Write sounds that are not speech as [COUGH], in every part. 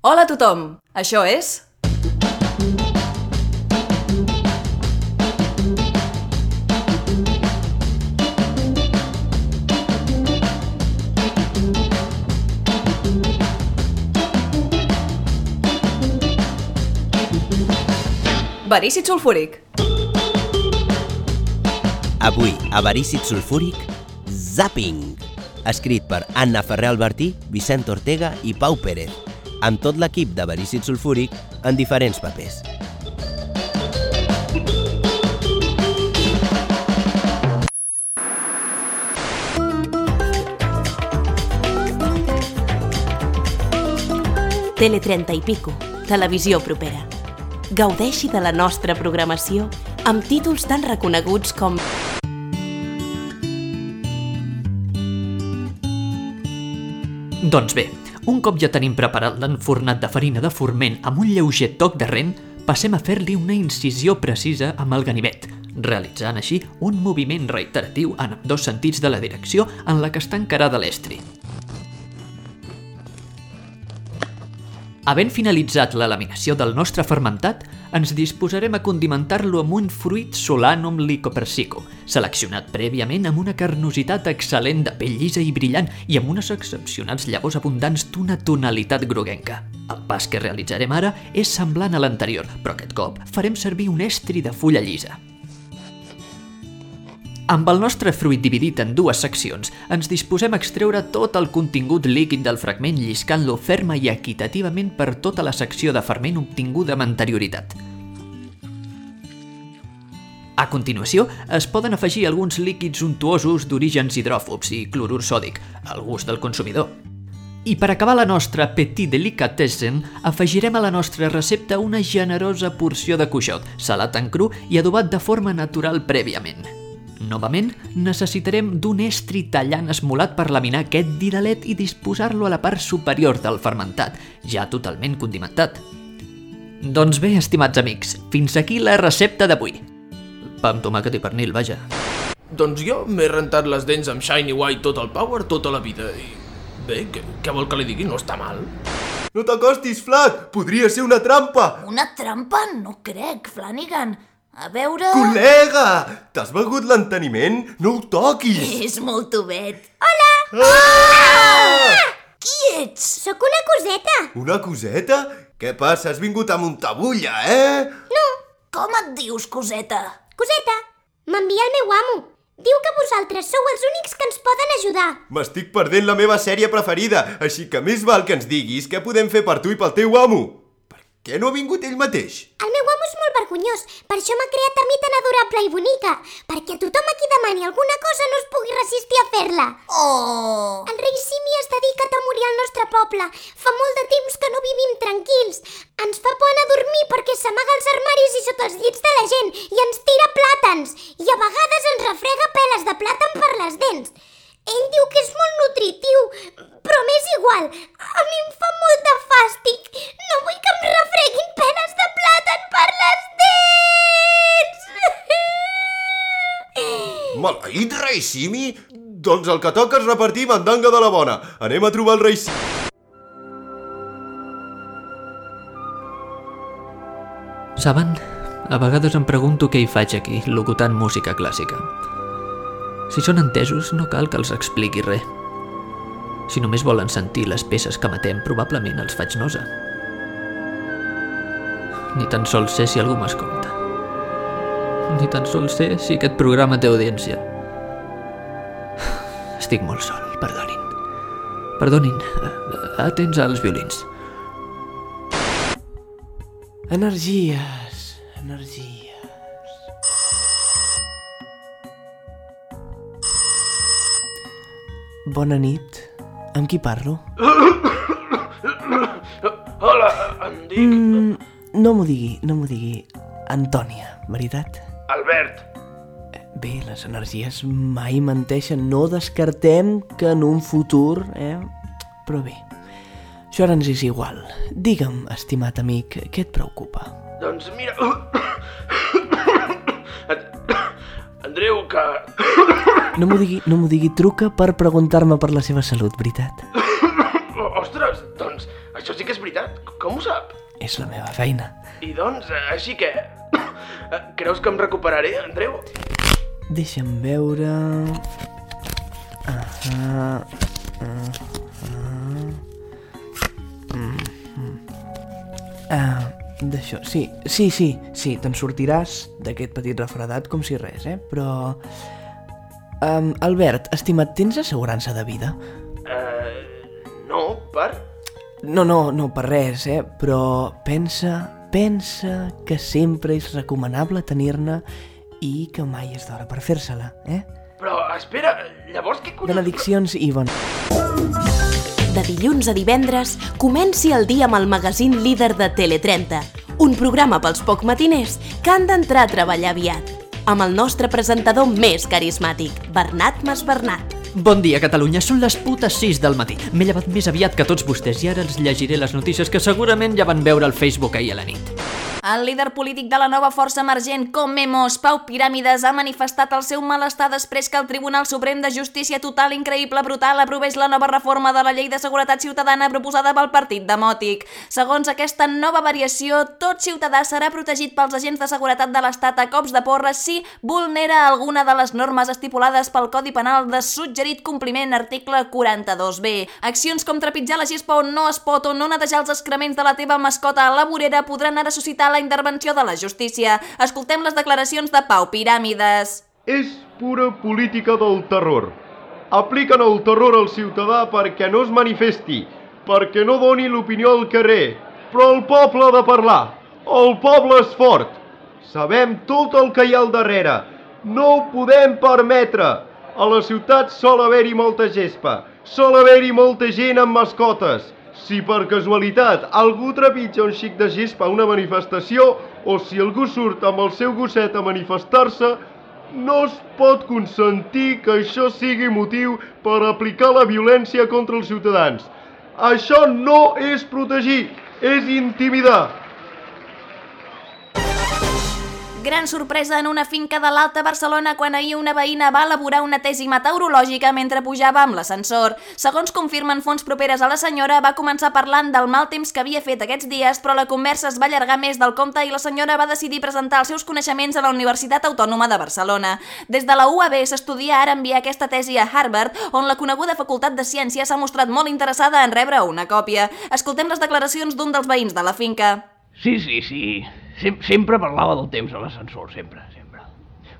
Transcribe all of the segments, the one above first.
Hola a tothom! Això és... Verícid sulfúric. Avui, a Verícid Sulfúric, Zapping, escrit per Anna Ferrer Albertí, Vicent Ortega i Pau Pérez, amb tot l'equip de Verícid Sulfúric en diferents papers. Tele 30 i Pico, televisió propera. Gaudeixi de la nostra programació amb títols tan reconeguts com Doncs bé, un cop ja tenim preparat l'enfornat de farina de forment amb un lleuger toc de rent, passem a fer-li una incisió precisa amb el ganivet, realitzant així un moviment reiteratiu en dos sentits de la direcció en la que està encarada l'estri. Havent finalitzat la laminació del nostre fermentat, ens disposarem a condimentar-lo amb un fruit solanum lycopersicum, seleccionat prèviament amb una carnositat excel·lent de pell llisa i brillant i amb unes excepcionals llavors abundants d'una tonalitat groguenca. El pas que realitzarem ara és semblant a l'anterior, però aquest cop farem servir un estri de fulla llisa. Amb el nostre fruit dividit en dues seccions, ens disposem a extreure tot el contingut líquid del fragment lliscant-lo ferma i equitativament per tota la secció de ferment obtinguda amb anterioritat. A continuació, es poden afegir alguns líquids untuosos d'orígens hidròfobs i clorur sòdic, al gust del consumidor. I per acabar la nostra petit delicatessen, afegirem a la nostra recepta una generosa porció de cuixot, salat en cru i adobat de forma natural prèviament. Novament, necessitarem d'un estri tallant esmolat per laminar aquest didalet i disposar-lo a la part superior del fermentat, ja totalment condimentat. Doncs bé, estimats amics, fins aquí la recepta d'avui. Pa amb tomàquet i pernil, vaja. Doncs jo m'he rentat les dents amb Shiny White Total Power tota la vida i... Bé, què, què vol que li digui? No està mal. No t'acostis, Flac! Podria ser una trampa! Una trampa? No crec, Flanagan. A veure... Col·lega! T'has begut l'enteniment? No ho toquis! És molt tovet. Ah! Qui ets? Sóc una coseta. Una coseta? Què passa? Has vingut amb un tabulla, eh? Com et dius, coseta? Coseta, m'envia el meu amo. Diu que vosaltres sou els únics que ens poden ajudar. M'estic perdent la meva sèrie preferida, així que més val que ens diguis què podem fer per tu i pel teu amo. Què no ha vingut ell mateix? El meu amo és molt vergonyós, per això m'ha creat a mi tan adorable i bonica, perquè tothom a qui demani alguna cosa no es pugui resistir a fer-la. Oh! El rei Simi es dedica a morir al nostre poble. Fa molt de temps que no vivim tranquils. Ens fa por anar a dormir perquè s'amaga als armaris i sota els llits de la gent i ens tira plàtans i a vegades ens refrega peles de plàtan per les dents. Ell diu que és molt nutritiu, però m'és igual. A mi em fa molt de fàstic. No vull que em refreguin penes de plàtan per les dents. Maleït rei Simi? Doncs el que toca és repartir mandanga de la bona. Anem a trobar el rei Simi. Saben, a vegades em pregunto què hi faig aquí, locutant música clàssica. Si són entesos, no cal que els expliqui res. Si només volen sentir les peces que matem, probablement els faig nosa. Ni tan sols sé si algú m'escolta. Ni tan sols sé si aquest programa té audiència. Estic molt sol, perdonin. Perdonin, eh, atents als violins. Energies, energies. Bona nit. Amb qui parlo? Hola, em dic Mm, no m'ho digui, no m'ho digui. Antònia, veritat? Albert. Bé, les energies mai menteixen. No descartem que en un futur, eh? Però bé, això ara ens és igual. Digue'm, estimat amic, què et preocupa? Doncs mira... [COUGHS] Andreu, que... No m'ho digui, no m'ho digui, truca per preguntar-me per la seva salut, veritat? [COUGHS] Ostres, doncs això sí que és veritat. Com ho sap? És la meva feina. I doncs, eh, així que... [COUGHS] eh, Creus que em recuperaré, Andreu? Deixa'm veure... Ahà... Ah, d'això, sí, sí, sí, sí, te'n sortiràs d'aquest petit refredat com si res, eh? Però... Um, Albert, estimat, tens assegurança de vida? Eh... No, per... No, no, no per res, eh? Però pensa, pensa que sempre és recomanable tenir-ne i que mai és d'hora per fer-se-la, eh? Però, espera, llavors què collons... Benediccions i bon... De dilluns a divendres, comenci el dia amb el magazín líder de Tele30, un programa pels poc matiners que han d'entrar a treballar aviat, amb el nostre presentador més carismàtic, Bernat Masbernat. Bon dia, Catalunya. Són les putes 6 del matí. M'he llevat més aviat que tots vostès i ara els llegiré les notícies que segurament ja van veure al Facebook ahir a la nit. El líder polític de la nova força emergent, Comemos, Pau Piràmides, ha manifestat el seu malestar després que el Tribunal Suprem de Justícia Total Increïble Brutal aprovés la nova reforma de la Llei de Seguretat Ciutadana proposada pel Partit Demòtic. Segons aquesta nova variació, tot ciutadà serà protegit pels agents de seguretat de l'Estat a cops de porra si vulnera alguna de les normes estipulades pel Codi Penal de suggerit compliment article 42b. Accions com trepitjar la gespa on no es pot o no netejar els excrements de la teva mascota a la vorera podran ara suscitar la intervenció de la justícia. Escoltem les declaracions de Pau Piràmides. És pura política del terror. Apliquen el terror al ciutadà perquè no es manifesti, perquè no doni l'opinió al carrer. Però el poble ha de parlar. El poble és fort. Sabem tot el que hi ha al darrere. No ho podem permetre. A la ciutat sol haver-hi molta gespa. Sol haver-hi molta gent amb mascotes. Si per casualitat algú trepitja un xic de gespa a una manifestació o si algú surt amb el seu gosset a manifestar-se, no es pot consentir que això sigui motiu per aplicar la violència contra els ciutadans. Això no és protegir, és intimidar. Gran sorpresa en una finca de l'Alta Barcelona quan ahir una veïna va elaborar una tesi meteorològica mentre pujava amb l'ascensor. Segons confirmen fonts properes a la senyora, va començar parlant del mal temps que havia fet aquests dies, però la conversa es va allargar més del compte i la senyora va decidir presentar els seus coneixements a la Universitat Autònoma de Barcelona. Des de la UAB s'estudia ara enviar aquesta tesi a Harvard, on la coneguda Facultat de Ciències s'ha mostrat molt interessada en rebre una còpia. Escoltem les declaracions d'un dels veïns de la finca. Sí, sí, sí. Sem sempre parlava del temps a l'ascensor, sempre, sempre.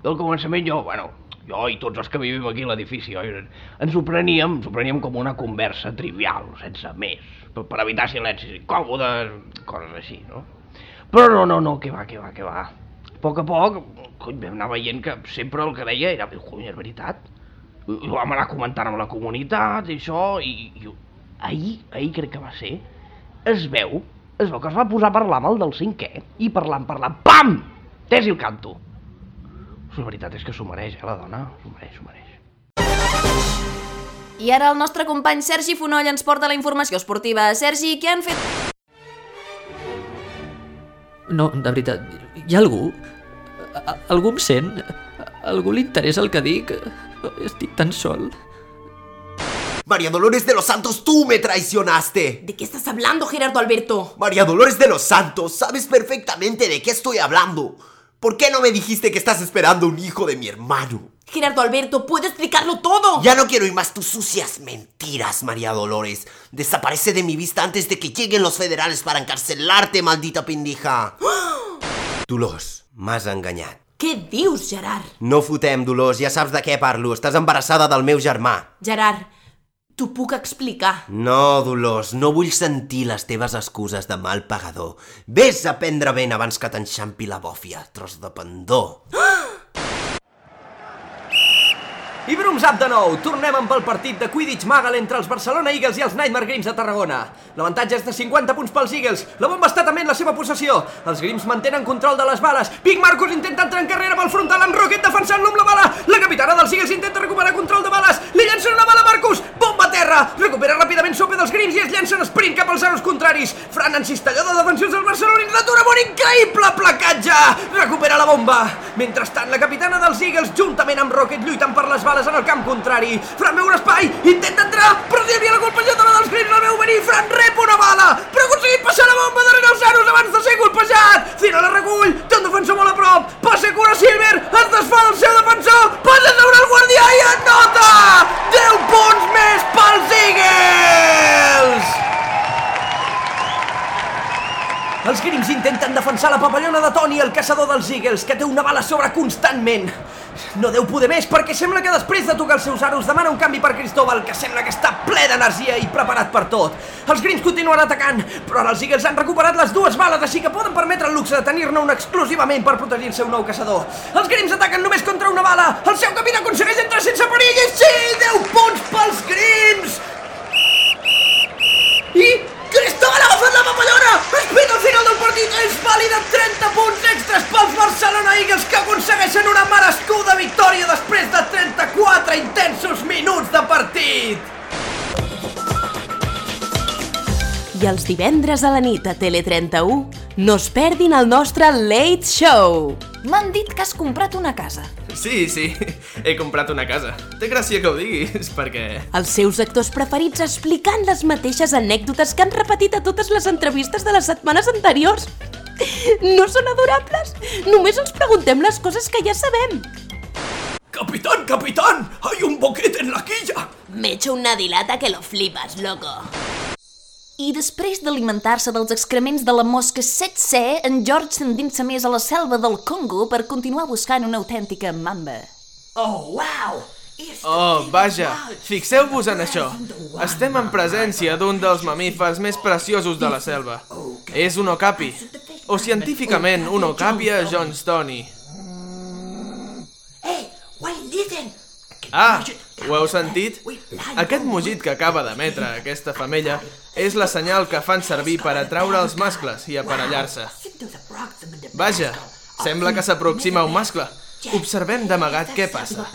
Del començament jo, bueno, jo i tots els que vivim aquí a l'edifici, ens ho preníem, ens ho preníem com una conversa trivial, sense més, per, per evitar silencis incòmodes, coses així, no? Però no, no, no, que va, que va, que va. A poc a poc, cony, vam anar veient que sempre el que deia era, cony, és veritat. I ho vam anar comentant amb la comunitat i això, i, i ahir, ahir crec que va ser, es veu es veu que es va posar a parlar amb el del cinquè i parlant, parlant, pam! Tesi el canto. La veritat és que s'ho mereix, eh, la dona? S'ho mereix, s'ho mereix. I ara el nostre company Sergi Fonoll ens porta la informació esportiva. Sergi, què han fet? No, de veritat, hi ha algú? A- Algú em sent? A algú li interessa el que dic? Estic tan sol. María Dolores de los Santos, tú me traicionaste. ¿De qué estás hablando, Gerardo Alberto? María Dolores de los Santos, sabes perfectamente de qué estoy hablando. ¿Por qué no me dijiste que estás esperando un hijo de mi hermano? Gerardo Alberto, puedo explicarlo todo. Ya no quiero oír más tus sucias mentiras, María Dolores. Desaparece de mi vista antes de que lleguen los federales para encarcelarte, maldita pendeja. [GASPS] Dolors, m'has enganyat. Què dius, Gerard? No fotem, Dolors, ja saps de què parlo. Estàs embarassada del meu germà. Gerard, t'ho puc explicar. No, Dolors, no vull sentir les teves excuses de mal pagador. Ves a prendre vent abans que t'enxampi la bòfia, tros de pendó. I Brum Zap de nou! Tornem amb el partit de Quidditch Magal entre els Barcelona Eagles i els Nightmare Grims de Tarragona. L'avantatge és de 50 punts pels Eagles. La bomba està també en la seva possessió. Els Grims mantenen control de les bales. Big Marcus intenta entrar en carrera amb el frontal amb Rocket defensant-lo amb la bala. La capitana dels Eagles intenta recuperar control de bales. Li llença una bala a Marcus. Bomba a esquerra, recupera ràpidament sopa dels grims i es llença en sprint cap als aros contraris. Fran en cistelló de defensius del Barcelona i l'atura amb un increïble placatge. Recupera la bomba. Mentrestant, la capitana dels Eagles, juntament amb Rocket, lluiten per les bales en el camp contrari. Fran veu un espai, intenta entrar, però hi havia la colpejadora dels grims, la veu venir, Fran rep una bala, però ha aconseguit passar la bomba darrere els aros abans de ser colpejat. Fina la recull, té un defensor molt a prop, passa cura Silver, es desfà del seu defensor, passa sobre el guardià i anota! 10 punts més pels Eagles! Els Grims intenten defensar la papallona de Tony, el caçador dels Eagles, que té una bala sobre constantment. No deu poder més perquè sembla que després de tocar els seus aros demana un canvi per Cristóbal, que sembla que està ple d'energia i preparat per tot. Els Grims continuen atacant, però ara els Eagles han recuperat les dues bales, així que poden permetre el luxe de tenir-ne una exclusivament per protegir el seu nou caçador. Els Grims ataquen només contra una bala, el seu capità aconsegueix entrar sense perill i sí, 10 punts pels Grims! I Cristóbal Espera al final del partit! És vàlida 30 punts extras pels Barcelona Eagles que aconsegueixen una merescuda victòria després de 34 intensos minuts de partit! I els divendres a la nit a Tele31 no es perdin el nostre Late Show. M'han dit que has comprat una casa. Sí, sí, [LAUGHS] he comprat una casa. Té gràcia que ho diguis, [LAUGHS] perquè... Els seus actors preferits explicant les mateixes anècdotes que han repetit a totes les entrevistes de les setmanes anteriors. No són adorables? Només ens preguntem les coses que ja sabem. ¡Capitán, capitán! ¡Hay un boquete en la quilla! Me echo una dilata que lo flipas, loco. I després d'alimentar-se dels excrements de la mosca 7C, en George s'endinsa més a la selva del Congo per continuar buscant una autèntica mamba. Oh, wow! Oh, vaja, fixeu-vos en això. Estem en presència d'un dels mamífers més preciosos de la selva. És un okapi, o científicament un okapia johnstoni. Hey, wait, listen! Ah, ho heu sentit? Aquest mugit que acaba d'emetre aquesta femella és la senyal que fan servir per atraure els mascles i aparellar-se. Vaja, sembla que s'aproxima un mascle. Observem d'amagat què passa.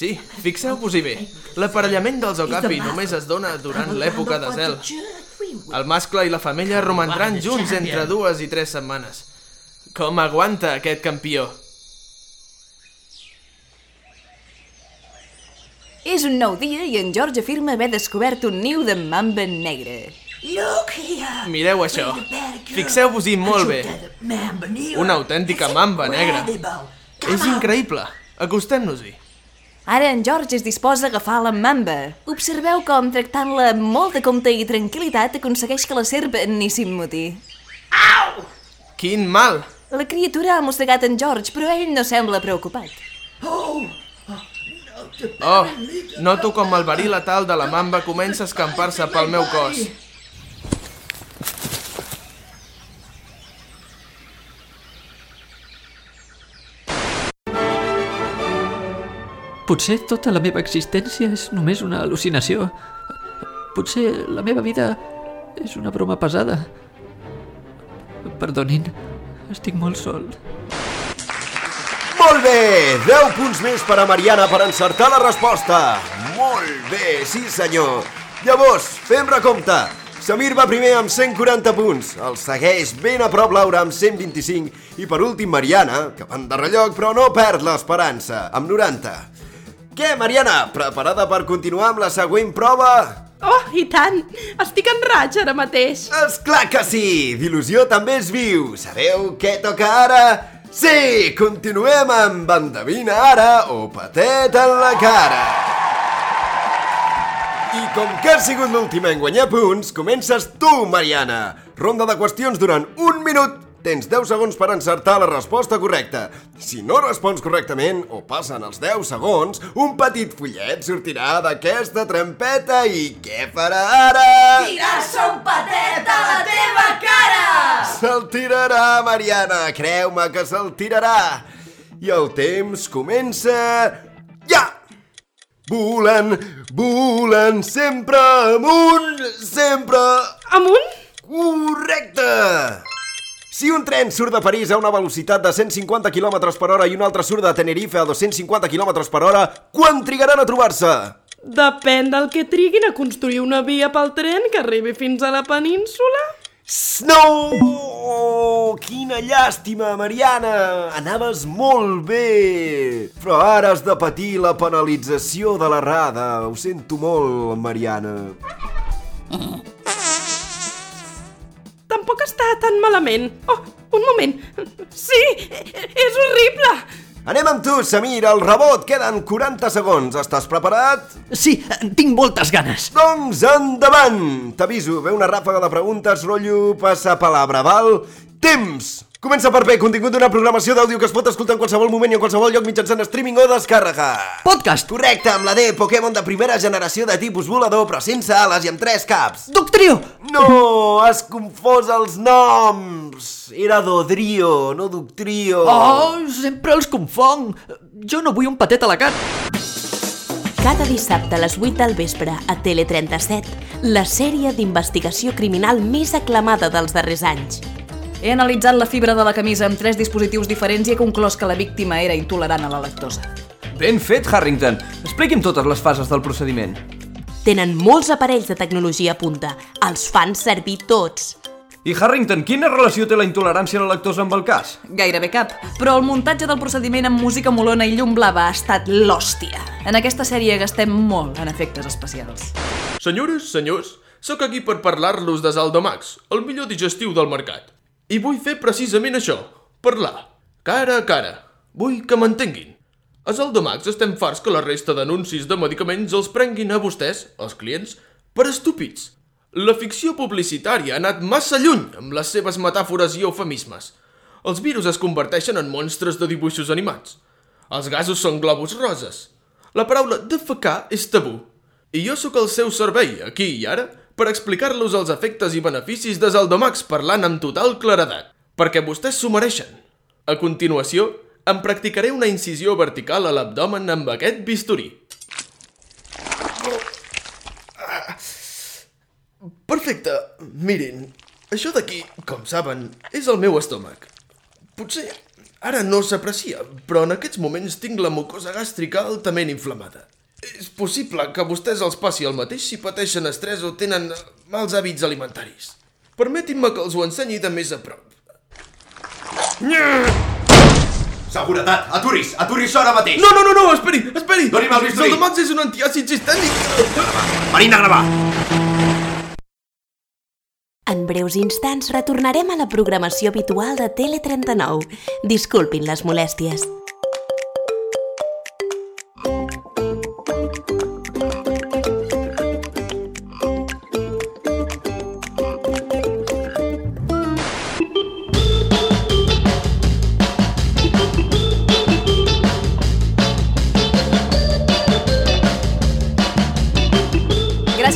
Sí, fixeu-vos-hi bé. L'aparellament dels okapi només es dona durant l'època de zel. El mascle i la femella romandran junts entre dues i tres setmanes. Com aguanta aquest campió? És un nou dia i en George afirma haver descobert un niu de mamba negre. Look here! Mireu això. Fixeu-vos-hi molt bé. Una autèntica mamba negra. És increïble. Acostem-nos-hi. Ara en George es disposa a agafar la mamba. Observeu com, tractant-la amb molta compte i tranquil·litat, aconsegueix que la serp ni s'immuti. Quin mal! La criatura ha mossegat en George, però ell no sembla preocupat. Oh, noto com el verí letal de la mamba comença a escampar-se pel meu cos. Potser tota la meva existència és només una al·lucinació. Potser la meva vida és una broma pesada. Perdonin, estic molt sol. Molt bé! 10 punts més per a Mariana per encertar la resposta. Molt bé, sí senyor. Llavors, fem recompte. Samir va primer amb 140 punts, el segueix ben a prop Laura amb 125 i per últim Mariana, que van de rellotge però no perd l'esperança, amb 90. Què, Mariana? Preparada per continuar amb la següent prova? Oh, i tant! Estic en raig ara mateix. És clar que sí! D'il·lusió també es viu. Sabeu què toca ara? Sí! Continuem amb Endevina ara o Patet en la cara. I com que has sigut l'última en guanyar punts, comences tu, Mariana. Ronda de qüestions durant un minut. Tens 10 segons per encertar la resposta correcta. Si no respons correctament o passen els 10 segons, un petit fullet sortirà d'aquesta trampeta i què farà ara? Tirar-se un patet a la teva cara! Se'l tirarà, Mariana, creu-me que se'l tirarà. I el temps comença... Ja! Volant, volant, sempre amunt, sempre... Amunt? Correcte! Si un tren surt de París a una velocitat de 150 km per hora i un altre surt de Tenerife a 250 km per hora, quan trigaran a trobar-se? Depèn del que triguin a construir una via pel tren que arribi fins a la península. No! Quina llàstima, Mariana! Anaves molt bé! Però ara has de patir la penalització de l'errada. Ho sento molt, Mariana. [LAUGHS] Està tan malament. Oh, un moment. Sí, és horrible. Anem amb tu, Samir, al rebot. Queden 40 segons. Estàs preparat? Sí, tinc moltes ganes. Doncs endavant! T'aviso, ve una ràfaga de preguntes, rotllo passa palabra, val? Temps! Comença per bé, contingut d'una programació d'àudio que es pot escoltar en qualsevol moment i en qualsevol lloc mitjançant streaming o descàrrega. Podcast! Correcte, amb la D, Pokémon de primera generació de tipus volador, però sense ales i amb tres caps. Doctrio! No, has confós els noms. Era Dodrio, no Doctrio. Oh, sempre els confong. Jo no vull un patet a la cara. Cada dissabte a les 8 del vespre a Tele37, la sèrie d'investigació criminal més aclamada dels darrers anys. He analitzat la fibra de la camisa amb tres dispositius diferents i he conclòs que la víctima era intolerant a la lactosa. Ben fet, Harrington. Expliqui'm totes les fases del procediment. Tenen molts aparells de tecnologia a punta. Els fan servir tots. I Harrington, quina relació té la intolerància a la lactosa amb el cas? Gairebé cap, però el muntatge del procediment amb música molona i llum blava ha estat l'hòstia. En aquesta sèrie gastem molt en efectes especials. Senyores, senyors, sóc aquí per parlar-los de Zaldomax, el millor digestiu del mercat. I vull fer precisament això, parlar, cara a cara. Vull que m'entenguin. A Zaldomax estem farts que la resta d'anuncis de medicaments els prenguin a vostès, els clients, per estúpids. La ficció publicitària ha anat massa lluny amb les seves metàfores i eufemismes. Els virus es converteixen en monstres de dibuixos animats. Els gasos són globus roses. La paraula defecar és tabú. I jo sóc al seu servei, aquí i ara, per explicar-los els efectes i beneficis de Zaldomax parlant amb total claredat, perquè vostès s'ho mereixen. A continuació, em practicaré una incisió vertical a l'abdomen amb aquest bisturí. Perfecte. Mirin, això d'aquí, com saben, és el meu estómac. Potser ara no s'aprecia, però en aquests moments tinc la mucosa gàstrica altament inflamada. És possible que a vostès els passi el mateix si pateixen estrès o tenen mals hàbits alimentaris. Permetin-me que els ho ensenyi de més a prop. Seguretat, aturis, aturis ara mateix. No, no, no, no, esperi, esperi! Doni'm el bisturí. Zaldomax és un antiàcid sistèmic. Marina, gravar. En breus instants retornarem a la programació habitual de Tele39. Disculpin les molèsties.